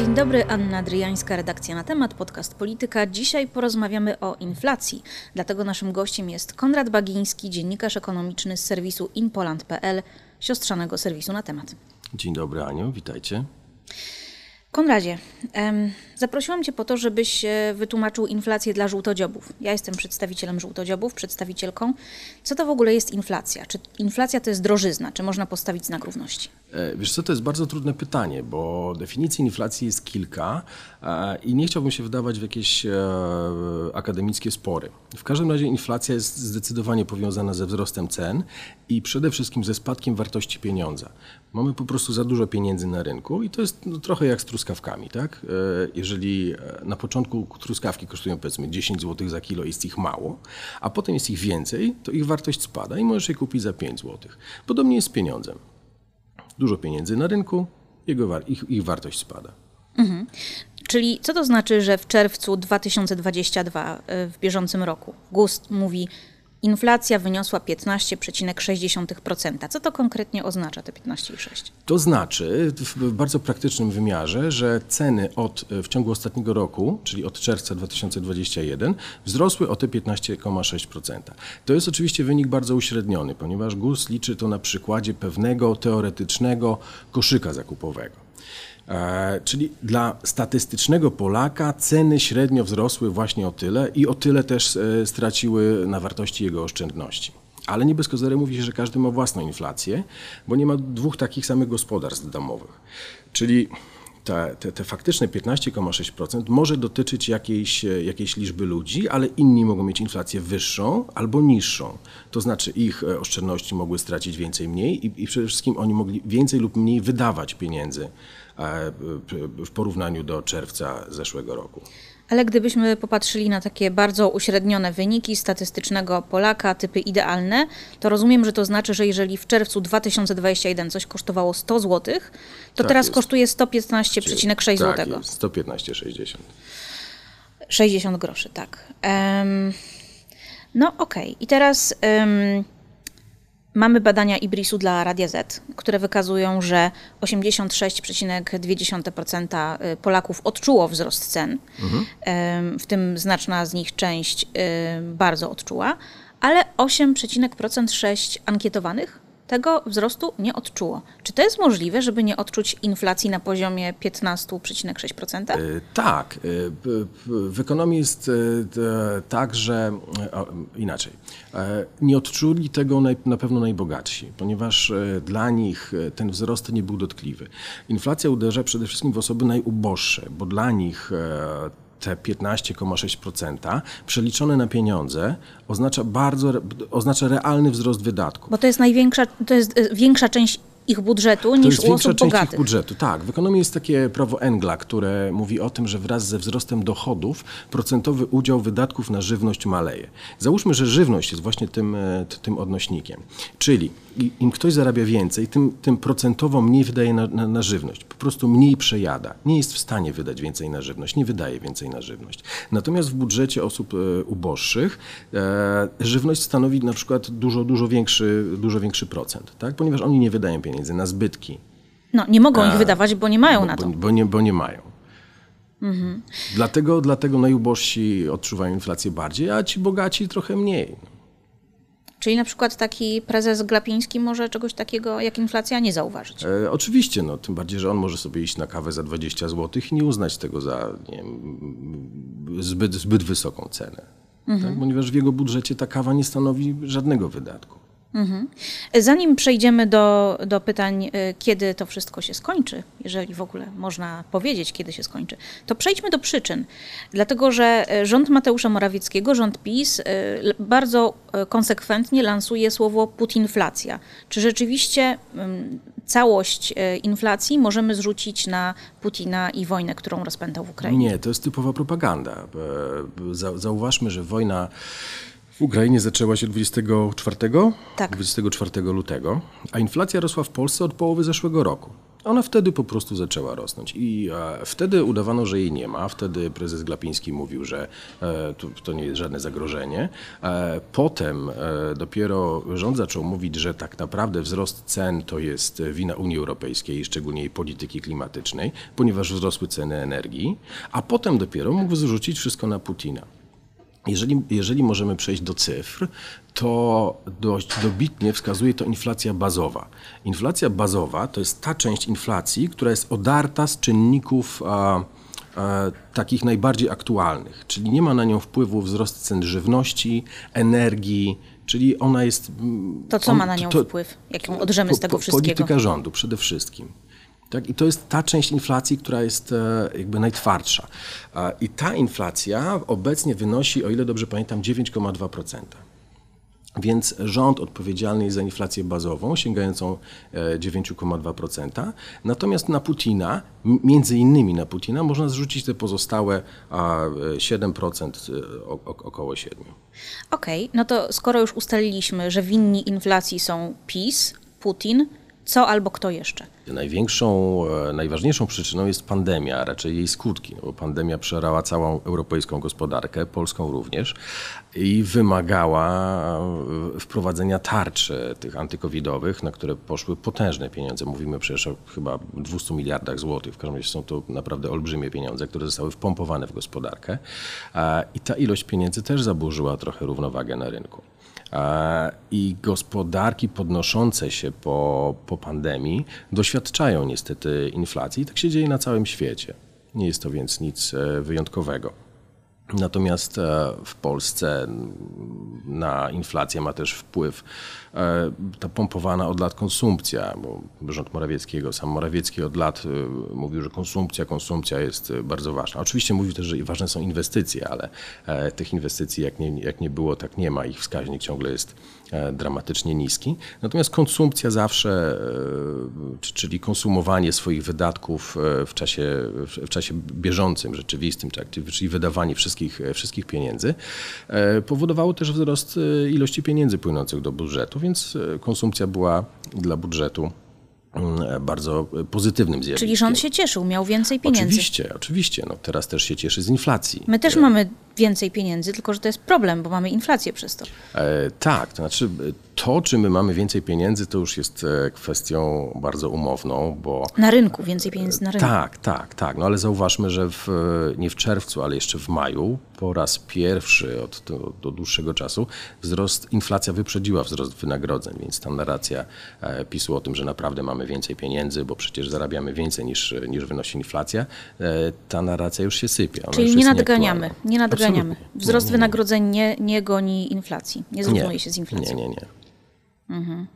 Dzień dobry, Anna Adriańska, redakcja na temat, podcast Polityka. Dzisiaj porozmawiamy o inflacji. Dlatego naszym gościem jest Konrad Bagiński, dziennikarz ekonomiczny z serwisu inpoland.pl, siostrzanego serwisu na temat. Dzień dobry, Aniu, witajcie. Konradzie, zaprosiłam Cię po to, żebyś e, wytłumaczył inflację dla żółtodziobów. Ja jestem przedstawicielem żółtodziobów, przedstawicielką. Co to w ogóle jest inflacja? Czy inflacja to jest drożyzna? Czy można postawić znak równości? E, Wiesz co, to jest bardzo trudne pytanie, bo definicji inflacji jest kilka e, i nie chciałbym się wdawać w jakieś akademickie spory. W każdym razie inflacja jest zdecydowanie powiązana ze wzrostem cen i przede wszystkim ze spadkiem wartości pieniądza. Mamy po prostu za dużo pieniędzy na rynku i to jest no, trochę jak z truskawkami, tak? E, Jeżeli e, na początku truskawki kosztują powiedzmy 10 zł za kilo, jest ich mało, a potem jest ich więcej, to ich wartość spada i możesz je kupić za 5 zł. Podobnie jest z pieniądzem dużo pieniędzy na rynku, jego, ich, ich wartość spada. Czyli co to znaczy, że w czerwcu 2022 y, w bieżącym roku GUS mówi inflacja wyniosła 15,6%. Co to konkretnie oznacza te 15,6%? To znaczy w bardzo praktycznym wymiarze, że ceny od, w ciągu ostatniego roku, czyli od czerwca 2021, wzrosły o te 15,6%. To jest oczywiście wynik bardzo uśredniony, ponieważ GUS liczy to na przykładzie pewnego teoretycznego koszyka zakupowego. E, Czyli dla statystycznego Polaka ceny średnio wzrosły właśnie o tyle i o tyle też e, straciły na wartości jego oszczędności. Ale nie bez kozery mówi się, że każdy ma własną inflację, bo nie ma dwóch takich samych gospodarstw domowych. Czyli te, te, te faktyczne 15,6% może dotyczyć jakiejś, e, jakiejś liczby ludzi, ale inni mogą mieć inflację wyższą albo niższą. To znaczy ich e, oszczędności mogły stracić więcej, mniej i, i przede wszystkim oni mogli więcej lub mniej wydawać pieniędzy e, w porównaniu do czerwca zeszłego roku. Ale gdybyśmy popatrzyli na takie bardzo uśrednione wyniki statystycznego Polaka, typy idealne, to rozumiem, że to znaczy, że jeżeli w czerwcu 2021 coś kosztowało 100 zł, to Tak teraz jest. kosztuje 115,6 tak, zł. jest, 115,60. 60 groszy, tak. Em, no okej, i teraz em, mamy badania Ibrisu dla Radia Z, które wykazują, że 86,2% y, Polaków odczuło wzrost cen, Em, w tym znaczna z nich część em, bardzo odczuła, ale 8,6% ankietowanych tego wzrostu nie odczuło. Czy to jest możliwe, żeby nie odczuć inflacji na poziomie 15,6%? E, Tak. e, p- p- W ekonomii jest t- tak, że inaczej. Nie odczuli tego naj- na pewno najbogatsi, ponieważ dla nich ten wzrost nie był dotkliwy. Inflacja uderza przede wszystkim w osoby najuboższe, bo dla nich te 15,6% przeliczone na pieniądze oznacza bardzo, oznacza realny wzrost wydatków. Bo to jest największa, to jest y, większa część ich budżetu To niż jest u większa osób część ich bogatych. budżetu. Tak, w ekonomii jest takie prawo Engla, które mówi o tym, że wraz ze wzrostem dochodów procentowy udział wydatków na żywność maleje. Załóżmy, że żywność jest właśnie tym, t- tym odnośnikiem. Czyli im ktoś zarabia więcej, tym, tym procentowo mniej wydaje na, na, na żywność. Po prostu mniej przejada. Nie jest w stanie wydać więcej na żywność, nie wydaje więcej na żywność. Natomiast w budżecie osób e, uboższych e, żywność stanowi na przykład dużo, dużo większy, dużo większy procent, tak? ponieważ oni nie wydają pieniędzy na zbytki. No, nie mogą ich wydawać, bo nie mają na Bo, to. bo, nie, bo nie mają. Dlatego, dlatego najubożsi odczuwają inflację bardziej, a ci bogaci trochę mniej. Czyli na przykład taki prezes Glapiński może czegoś takiego jak inflacja nie zauważyć. E, oczywiście, no, tym bardziej, że on może sobie iść na kawę za 20 zł i nie uznać tego za wiem, zbyt, zbyt wysoką cenę. Tak? Ponieważ w jego budżecie ta kawa nie stanowi żadnego wydatku. Zanim przejdziemy do, do pytań, y, kiedy to wszystko się skończy, jeżeli w ogóle można powiedzieć, kiedy się skończy, to przejdźmy do przyczyn. Dlatego, że y, rząd Mateusza Morawieckiego, rząd PiS, y, bardzo konsekwentnie lansuje słowo putinflacja. Czy rzeczywiście całość inflacji możemy zrzucić na Putina i wojnę, którą rozpętał w Ukrainie? Nie, to jest typowa propaganda. E, za- Zauważmy, że wojna Ukrainie zaczęła się 24, Tak. 24 lutego, a inflacja rosła w Polsce od połowy zeszłego roku. Ona wtedy po prostu zaczęła rosnąć i e, wtedy udawano, że jej nie ma. Wtedy prezes Glapiński mówił, że e, to, to nie jest żadne zagrożenie. E, potem e, dopiero rząd zaczął mówić, że tak naprawdę wzrost cen to jest wina Unii Europejskiej, szczególnie jej polityki klimatycznej, ponieważ wzrosły ceny energii, a potem dopiero mógł zrzucić wszystko na Putina. Jeżeli, jeżeli możemy przejść do cyfr, to dość dobitnie wskazuje to inflacja bazowa. Inflacja bazowa to jest ta część inflacji, która jest odarta z czynników a, a, takich najbardziej aktualnych, czyli nie ma na nią wpływu wzrost cen żywności, energii, czyli ona jest. To co on, ma na nią to, wpływ? Jak ją odrzemy z tego po, wszystkiego? Polityka rządu przede wszystkim. Tak? I to jest ta część inflacji, która jest e, jakby najtwardsza. I ta inflacja obecnie wynosi, o ile dobrze pamiętam, 9,2%. Więc rząd odpowiedzialny jest za inflację bazową, sięgającą 9,2%. Natomiast na Putina, między innymi na Putina, można zrzucić te pozostałe 7%, e, około 7%. Okej, okay, no to skoro już ustaliliśmy, że winni inflacji są PiS, Putin, co albo kto jeszcze? Największą, e, najważniejszą przyczyną jest pandemia, a raczej jej skutki, no bo pandemia przerała całą europejską gospodarkę, polską również, i wymagała e, wprowadzenia tarczy tych antykowidowych, na które poszły potężne pieniądze. Mówimy przecież o chyba 200 miliardach złotych. W każdym razie są to naprawdę olbrzymie pieniądze, które zostały wpompowane w gospodarkę. I ta ilość pieniędzy też zaburzyła trochę równowagę na rynku. I gospodarki podnoszące się po, po pandemii doświadczają niestety inflacji. Tak się dzieje na całym świecie. Nie jest to więc nic e, wyjątkowego. Natomiast e, w Polsce na inflację ma też wpływ e, ta pompowana od lat konsumpcja, bo rząd Morawieckiego, sam Morawiecki od lat e, mówił, że konsumpcja, konsumpcja jest bardzo ważna. Oczywiście mówił też, że ważne są inwestycje, ale tych inwestycji jak nie, jak nie było, tak nie ma. Ich wskaźnik ciągle jest dramatycznie niski. Natomiast konsumpcja zawsze, czyli konsumowanie swoich wydatków w czasie, w czasie bieżącym, rzeczywistym, czyli wydawanie wszystkich, wszystkich pieniędzy, powodowało też wzrost ilości pieniędzy płynących do budżetu, więc konsumpcja była dla budżetu mm, bardzo pozytywnym zjawiskiem. Czyli rząd się cieszył, miał więcej pieniędzy. Oczywiście, oczywiście. No, teraz też się cieszy z inflacji. My też mamy więcej pieniędzy, tylko że to jest problem, bo mamy inflację przez to. E, tak, to znaczy to, czy my mamy więcej pieniędzy, to już jest e, kwestią bardzo umowną, bo... Na rynku, więcej pieniędzy na rynku. Tak, tak, tak. No ale zauważmy, że w, nie w czerwcu, ale jeszcze w maju po raz pierwszy od, do dłuższego czasu wzrost, inflacja wyprzedziła wzrost wynagrodzeń, więc ta narracja e, PiSu o tym, że naprawdę mamy więcej pieniędzy, bo przecież zarabiamy więcej niż, niż wynosi inflacja, e, ta narracja już się sypie. Ona Czyli nie nadganiamy, nie nadganiamy. Wzrost nie, nie, nie. wynagrodzeń nie, nie goni inflacji, nie zrównuje się z inflacją. Nie, nie, nie. Mhm.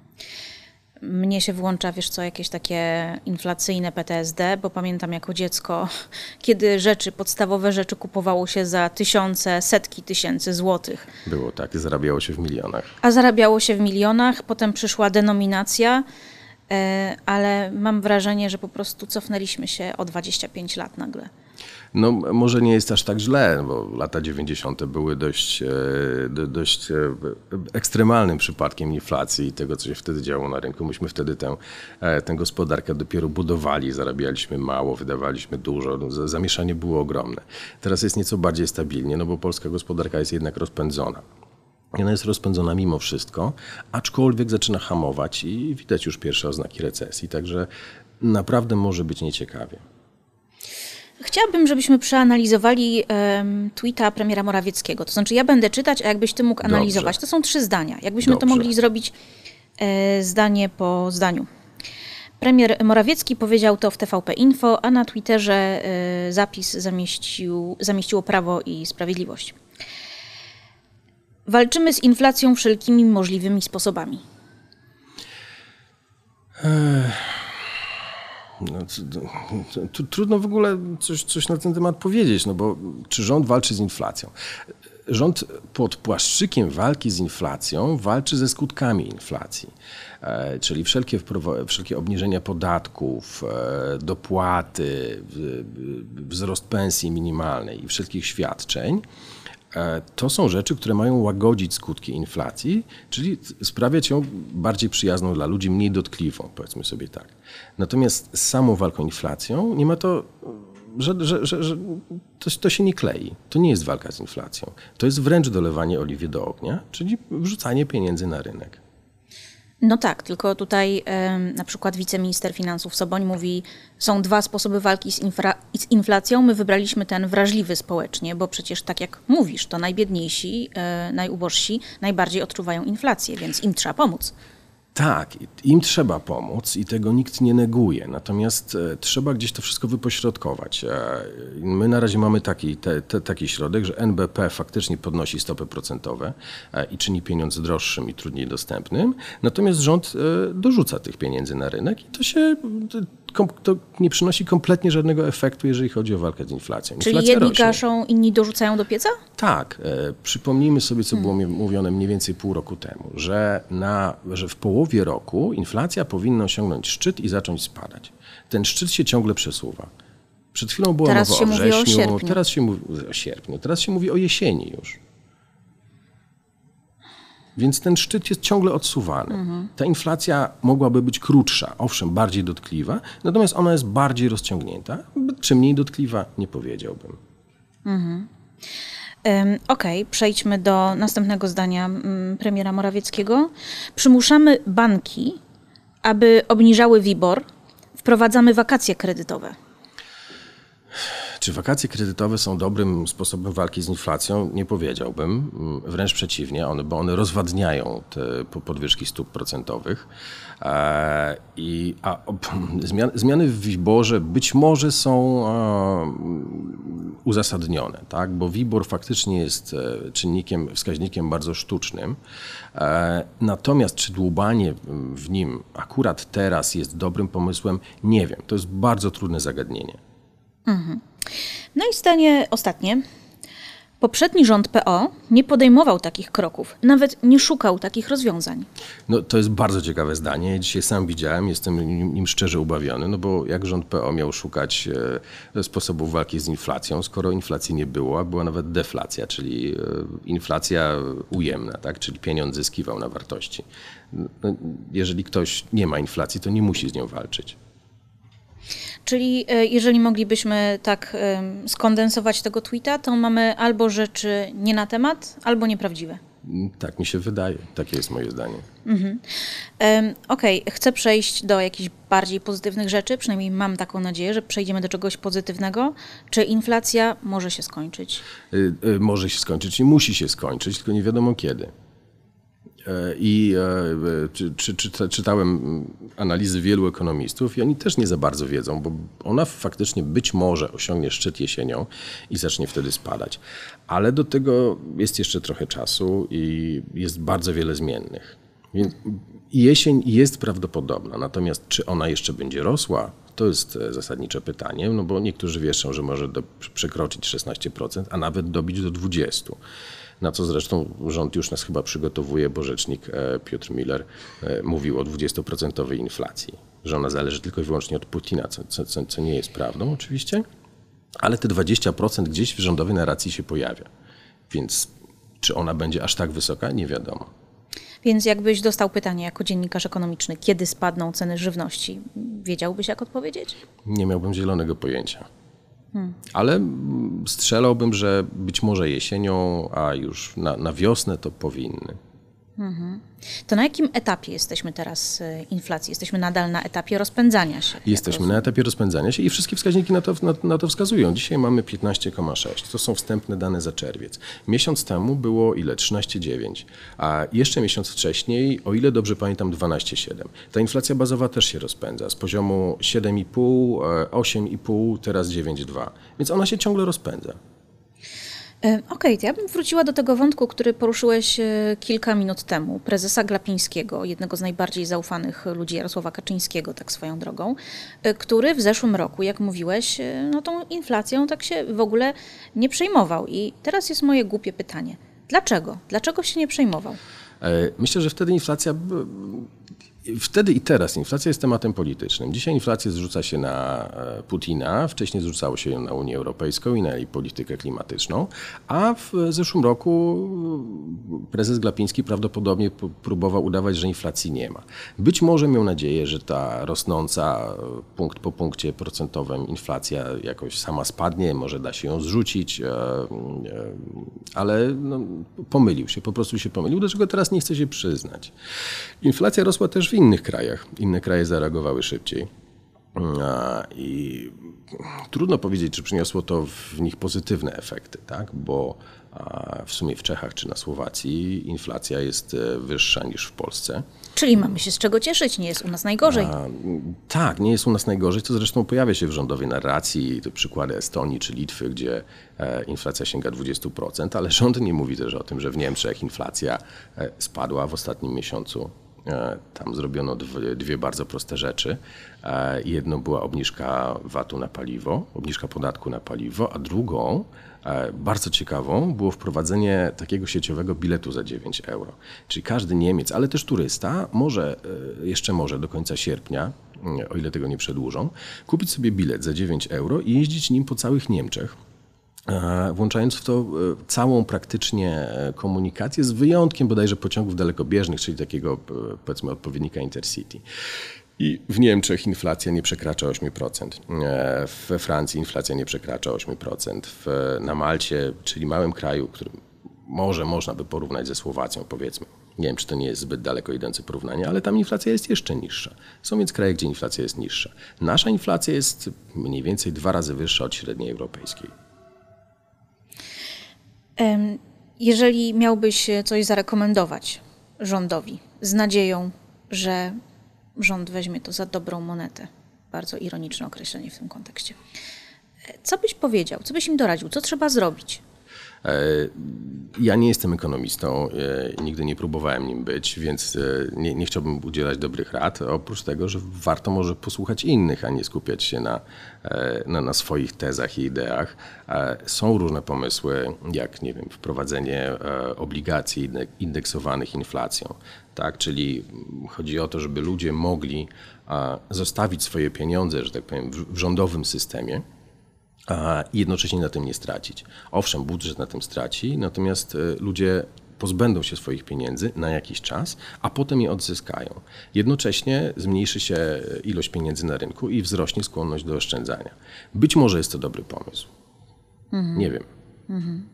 Mnie się włącza, wiesz co, jakieś takie inflacyjne PTSD, bo pamiętam jako dziecko, kiedy rzeczy, podstawowe rzeczy kupowało się za tysiące, setki tysięcy złotych. Było tak, zarabiało się w milionach. A zarabiało się w milionach, potem przyszła denominacja, e, ale mam wrażenie, że po prostu cofnęliśmy się o 25 lat nagle. No może nie jest aż tak źle, bo lata 90. były dość, e, dość e, ekstremalnym przypadkiem inflacji i tego, co się wtedy działo na rynku. Myśmy wtedy tę, e, tę gospodarkę dopiero budowali, zarabialiśmy mało, wydawaliśmy dużo, no, zamieszanie było ogromne. Teraz jest nieco bardziej stabilnie, no bo polska gospodarka jest jednak rozpędzona. Ona jest rozpędzona mimo wszystko, aczkolwiek zaczyna hamować i widać już pierwsze oznaki recesji, także naprawdę może być nieciekawie. Chciałabym, żebyśmy przeanalizowali um, tweeta premiera Morawieckiego. To znaczy, ja będę czytać, a jakbyś ty mógł analizować. Dobrze. To są trzy zdania. Jakbyśmy Dobrze. to mogli zrobić e, zdanie po zdaniu. Premier Morawiecki powiedział to w TVP Info, a na Twitterze e, zapis zamieścił, zamieściło Prawo i Sprawiedliwość. Walczymy z inflacją wszelkimi możliwymi sposobami. Ech. No, trudno w ogóle coś, coś na ten temat powiedzieć, no bo czy rząd walczy z inflacją? Rząd pod płaszczykiem walki z inflacją walczy ze skutkami inflacji, e, czyli wszelkie, wszelkie obniżenia podatków, e, dopłaty, wzrost pensji minimalnej i wszelkich świadczeń to są rzeczy, które mają łagodzić skutki inflacji, czyli sprawiać ją bardziej przyjazną dla ludzi, mniej dotkliwą, powiedzmy sobie tak. Natomiast z samą walką inflacją nie ma to że, że, że, że to, to, się nie klei. To nie jest walka z inflacją. To jest wręcz dolewanie oliwy do ognia, czyli wrzucanie pieniędzy na rynek. No tak, tylko tutaj na przykład wiceminister finansów Soboń mówi, są dwa sposoby walki z, infra, z, inflacją. My wybraliśmy ten wrażliwy społecznie, bo przecież tak jak mówisz, to najbiedniejsi, e, najubożsi najbardziej odczuwają inflację, więc im trzeba pomóc. Tak, im trzeba pomóc i tego nikt nie neguje. Natomiast e, trzeba gdzieś to wszystko wypośrodkować. E, my na razie mamy taki, te, te, taki środek, że NBP faktycznie podnosi stopy procentowe e, i czyni pieniądz droższym i trudniej dostępnym. Natomiast rząd dorzuca tych pieniędzy na rynek i to się to nie przynosi kompletnie żadnego efektu, jeżeli chodzi o walkę z inflacją. Czyli Inflacja jedni rośnie. gaszą, inni dorzucają do pieca? Tak. E, przypomnijmy sobie, co było hmm. mówione mniej więcej pół roku temu, że, na, że w połowie roku inflacja powinna osiągnąć szczyt i zacząć spadać. Ten szczyt się ciągle przesuwa. Przed chwilą było teraz mowa o wrześniu, o teraz się mówi o sierpniu, teraz się mówi o jesieni już. Więc ten szczyt jest ciągle odsuwany. Mhm. Ta inflacja mogłaby być krótsza, owszem, bardziej dotkliwa, natomiast ona jest bardziej rozciągnięta. Czy mniej dotkliwa, nie powiedziałbym. Mhm. Okej, okay, przejdźmy do następnego zdania mm, premiera Morawieckiego. Przymuszamy banki, aby obniżały WIBOR. Wprowadzamy wakacje kredytowe. Czy wakacje kredytowe są dobrym sposobem walki z inflacją? Nie powiedziałbym. Wręcz przeciwnie, one, bo one rozwadniają te podwyżki stóp procentowych. E, I, a zmiany, zmiany w WIBORze być może są uzasadnione, tak? bo WIBOR faktycznie jest e, czynnikiem, wskaźnikiem bardzo sztucznym. E, natomiast czy dłubanie w nim akurat teraz jest dobrym pomysłem, nie wiem. To jest bardzo trudne zagadnienie. Mhm. No i stanie ostatnie. Poprzedni rząd PO nie podejmował takich kroków, nawet nie szukał takich rozwiązań. No, to jest bardzo ciekawe zdanie. Dzisiaj sam widziałem, jestem nim szczerze ubawiony, no bo jak rząd PO miał szukać e, sposobów walki z inflacją, skoro inflacji nie było, a była nawet deflacja, czyli e, inflacja ujemna, tak? czyli pieniądz zyskiwał na wartości. No, jeżeli ktoś nie ma inflacji, to nie musi z nią walczyć. Czyli e, jeżeli moglibyśmy tak skondensować tego tweeta, to mamy albo rzeczy nie na temat, albo nieprawdziwe. Mm, tak mi się wydaje. Takie jest moje zdanie. Mhm. Um, Okej, okay. chcę przejść do jakichś bardziej pozytywnych rzeczy. Przynajmniej mam taką nadzieję, że przejdziemy do czegoś pozytywnego. Czy inflacja może się skończyć? Y, y, może się skończyć i musi się skończyć, tylko nie wiadomo kiedy. I e, czy, czy, czy, czytałem analizy wielu ekonomistów i oni też nie za bardzo wiedzą, bo ona faktycznie być może osiągnie szczyt jesienią i zacznie wtedy spadać. Ale do tego jest jeszcze trochę czasu i jest bardzo wiele zmiennych. Więc jesień jest prawdopodobna, natomiast czy ona jeszcze będzie rosła, to jest e, zasadnicze pytanie, no bo niektórzy wieszczą, że może do, przekroczyć 16%, a nawet dobić do 20% na co zresztą rząd już nas chyba przygotowuje, bo rzecznik e, Piotr Miller e, mówił o 20% inflacji, że ona zależy tylko i wyłącznie od Putina, co, co, co nie jest prawdą oczywiście, ale te 20% gdzieś w rządowej narracji się pojawia. Więc czy ona będzie aż tak wysoka, nie wiadomo. Więc jakbyś dostał pytanie jako dziennikarz ekonomiczny, kiedy spadną ceny żywności, wiedziałbyś jak odpowiedzieć? Nie miałbym zielonego pojęcia. Ale strzelałbym, że być może jesienią, a już na, na wiosnę to powinny. Mhm. To na jakim etapie jesteśmy teraz y, inflacji? Jesteśmy nadal na etapie rozpędzania się. Jesteśmy na etapie rozpędzania się i wszystkie wskaźniki na to, na, na to wskazują. Dzisiaj mamy 15,6. To są wstępne dane za czerwiec. Miesiąc temu było ile? 13,9. A jeszcze miesiąc wcześniej, o ile dobrze pamiętam, 12,7. Ta inflacja bazowa też się rozpędza. Z poziomu 7,5, 8,5, e, teraz 9,2. Więc ona się ciągle rozpędza. E, okej, okay, ja bym wróciła do tego wątku, który poruszyłeś e, kilka minut temu. Prezesa Glapińskiego, jednego z najbardziej zaufanych ludzi Jarosława Kaczyńskiego, tak swoją drogą, e, który w zeszłym roku, jak mówiłeś, no tą inflacją tak się w ogóle nie przejmował. I teraz jest moje głupie pytanie. Dlaczego? Dlaczego się nie przejmował? Myślę, że wtedy inflacja Wtedy i teraz inflacja jest tematem politycznym. Dzisiaj inflację zrzuca się na e, Putina, wcześniej zrzucało się ją na Unię Europejską i na jej politykę klimatyczną, a w zeszłym roku e, prezes Glapiński prawdopodobnie próbował udawać, że inflacji nie ma. Być może miał nadzieję, że ta rosnąca e, punkt po punkcie procentowym inflacja jakoś sama spadnie, może da się ją zrzucić, ale no, pomylił się, po prostu się pomylił, do czego teraz nie chce się przyznać. Inflacja rosła też w innych krajach. Inne kraje zareagowały szybciej. I trudno powiedzieć, czy przyniosło to w nich pozytywne efekty, tak? bo w sumie w Czechach czy na Słowacji inflacja jest e, wyższa niż w Polsce. Czyli mamy się z czego cieszyć, nie jest u nas najgorzej. A, tak, nie jest u nas najgorzej, to zresztą pojawia się w rządowej narracji, to przykłady Estonii czy Litwy, gdzie e, inflacja sięga 20%, ale rząd nie mówi też o tym, że w Niemczech inflacja e, spadła w ostatnim miesiącu tam zrobiono dwie, bardzo proste rzeczy. E, jedną była obniżka VAT-u na paliwo, obniżka podatku na paliwo, a drugą, e, bardzo ciekawą, było wprowadzenie takiego sieciowego biletu za 9 euro. Czyli każdy Niemiec, ale też turysta może, jeszcze może do końca sierpnia, o ile tego nie przedłużą, kupić sobie bilet za 9 euro i jeździć nim po całych Niemczech E, włączając w to e, całą praktycznie e, komunikację, z wyjątkiem bodajże pociągów dalekobieżnych, czyli takiego powiedzmy odpowiednika Intercity. I w Niemczech inflacja nie przekracza 8%, we Francji inflacja nie przekracza 8%, w, na Malcie, czyli małym kraju, który może można by porównać ze Słowacją, powiedzmy. Nie wiem, czy to nie jest zbyt daleko idące porównanie, ale tam inflacja jest jeszcze niższa. Są więc kraje, gdzie inflacja jest niższa. Nasza inflacja jest mniej więcej dwa razy wyższa od średniej europejskiej. Jeżeli miałbyś coś zarekomendować rządowi z nadzieją, że rząd weźmie to za dobrą monetę, bardzo ironiczne określenie w tym kontekście, co byś powiedział, co byś im doradził, co trzeba zrobić? E, ja nie jestem ekonomistą, e, nigdy nie próbowałem nim być, więc e, nie, nie, chciałbym udzielać dobrych rad. Oprócz tego, że warto może posłuchać innych, a nie skupiać się na, na, na swoich tezach i ideach. Są różne pomysły, jak nie wiem, wprowadzenie obligacji indeksowanych inflacją. Tak? Czyli chodzi o to, żeby ludzie mogli zostawić swoje pieniądze, że tak powiem, w rządowym systemie i jednocześnie na tym nie stracić. Owszem, budżet na tym straci, natomiast e, ludzie pozbędą się swoich pieniędzy na jakiś czas, a potem je odzyskają. Jednocześnie zmniejszy się ilość pieniędzy na rynku i wzrośnie skłonność do oszczędzania. Być może jest to dobry pomysł. Mhm. Nie wiem. Mhm.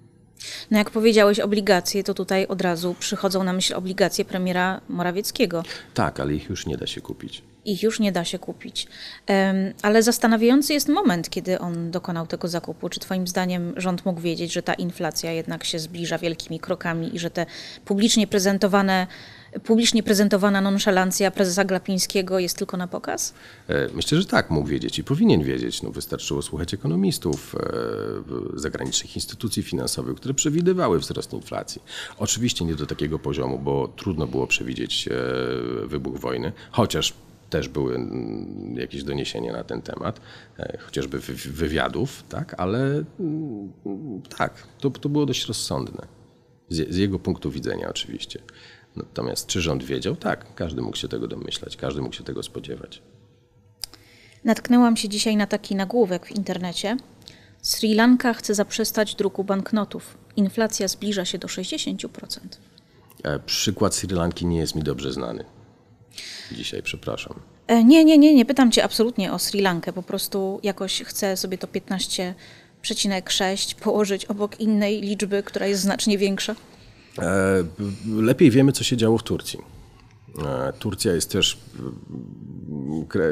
No jak powiedziałeś obligacje, to tutaj od razu przychodzą na myśl obligacje premiera Morawieckiego. Tak, ale ich już nie da się kupić ich już nie da się kupić. Ale zastanawiający jest moment, kiedy on dokonał tego zakupu. Czy Twoim zdaniem rząd mógł wiedzieć, że ta inflacja jednak się zbliża wielkimi krokami i że te publicznie prezentowane publicznie prezentowana nonszalancja prezesa Glapińskiego jest tylko na pokaz? E, myślę, że tak, mógł wiedzieć i powinien wiedzieć. No, wystarczyło słuchać ekonomistów, e, zagranicznych instytucji finansowych, które przewidywały wzrost inflacji. Oczywiście nie do takiego poziomu, bo trudno było przewidzieć e, wybuch wojny, chociaż też były mm, jakieś doniesienia na ten temat, e, chociażby wywiadów, tak, ale mm, tak, to, to było dość rozsądne. Z, z jego punktu widzenia oczywiście. Natomiast czy rząd wiedział? Tak, każdy mógł się tego domyślać, każdy mógł się tego spodziewać. Natknęłam się dzisiaj na taki nagłówek w internecie. Sri Lanka chce zaprzestać druku banknotów. Inflacja zbliża się do 60%. E, przykład Sri Lanki nie jest mi dobrze znany dzisiaj, przepraszam. E, nie, nie, nie, nie pytam cię absolutnie o Sri Lankę, po prostu jakoś chcę sobie to 15,6 położyć obok innej liczby, która jest znacznie większa. E, lepiej wiemy, co się działo w Turcji. E, Turcja jest też,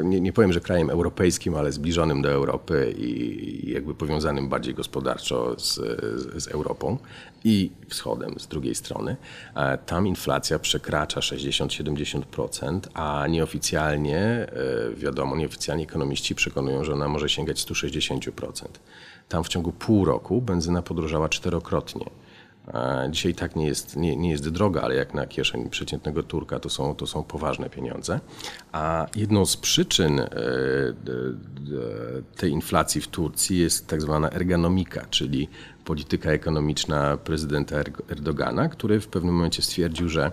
nie, nie, powiem, że krajem europejskim, ale zbliżonym do Europy i jakby powiązanym bardziej gospodarczo z, z Europą i wschodem z drugiej strony. E, tam inflacja przekracza 60-70%, a nieoficjalnie, e, wiadomo, nieoficjalnie ekonomiści przekonują, że ona może sięgać 160%. Tam w ciągu pół roku benzyna podrożała czterokrotnie. Dzisiaj tak nie jest, nie, nie jest droga, ale jak na kieszeń przeciętnego Turka to są, to są poważne pieniądze. A jedną z przyczyn e, tej inflacji w Turcji jest tak zwana ergonomika, czyli polityka ekonomiczna prezydenta Erdogana, który w pewnym momencie stwierdził, że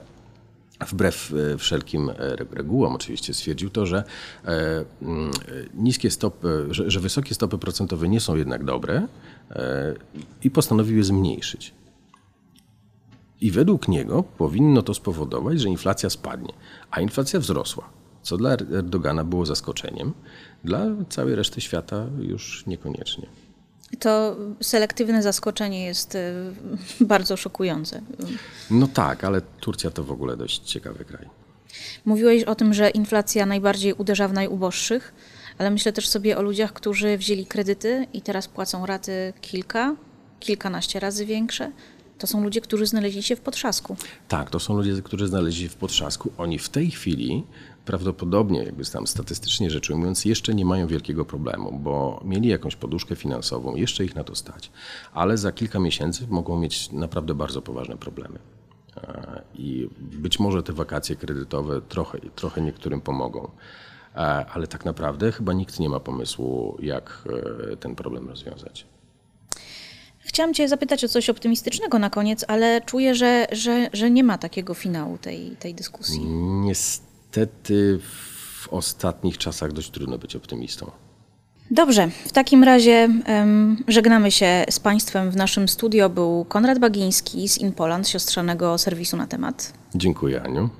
wbrew e, wszelkim e, regułom oczywiście stwierdził to, że e, mm, niskie stopy, że, że wysokie stopy procentowe nie są jednak dobre i postanowił je zmniejszyć. I według niego powinno to spowodować, że inflacja spadnie, a inflacja wzrosła, co dla Erdogana było zaskoczeniem, dla całej reszty świata już niekoniecznie. To selektywne zaskoczenie jest y, bardzo szokujące. No tak, ale Turcja to w ogóle dość ciekawy kraj. Mówiłeś o tym, że inflacja najbardziej uderza w najuboższych, ale myślę też sobie o ludziach, którzy wzięli kredyty i teraz płacą raty kilka, kilkanaście razy większe. To są ludzie, którzy znaleźli się w potrzasku. Tak, to są ludzie, którzy znaleźli się w potrzasku. Oni w tej chwili prawdopodobnie, jakby tam statystycznie rzecz ujmując, jeszcze nie mają wielkiego problemu, bo mieli jakąś poduszkę finansową, jeszcze ich na to stać, ale za kilka miesięcy mogą mieć naprawdę bardzo poważne problemy. E, I być może te wakacje kredytowe trochę, trochę niektórym pomogą, e, ale tak naprawdę chyba nikt nie ma pomysłu, jak e, ten problem rozwiązać. Chciałam Cię zapytać o coś optymistycznego na koniec, ale czuję, że, że, że nie ma takiego finału tej, tej dyskusji. Niestety w ostatnich czasach dość trudno być optymistą. Dobrze, w takim razie um, żegnamy się z Państwem. W naszym studio był Konrad Bagiński z Inpoland, siostrzanego serwisu na temat. Dziękuję, Aniu.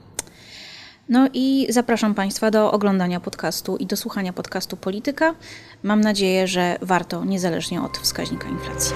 No i zapraszam Państwa do oglądania podcastu i do słuchania podcastu Polityka. Mam nadzieję, że warto niezależnie od wskaźnika inflacji.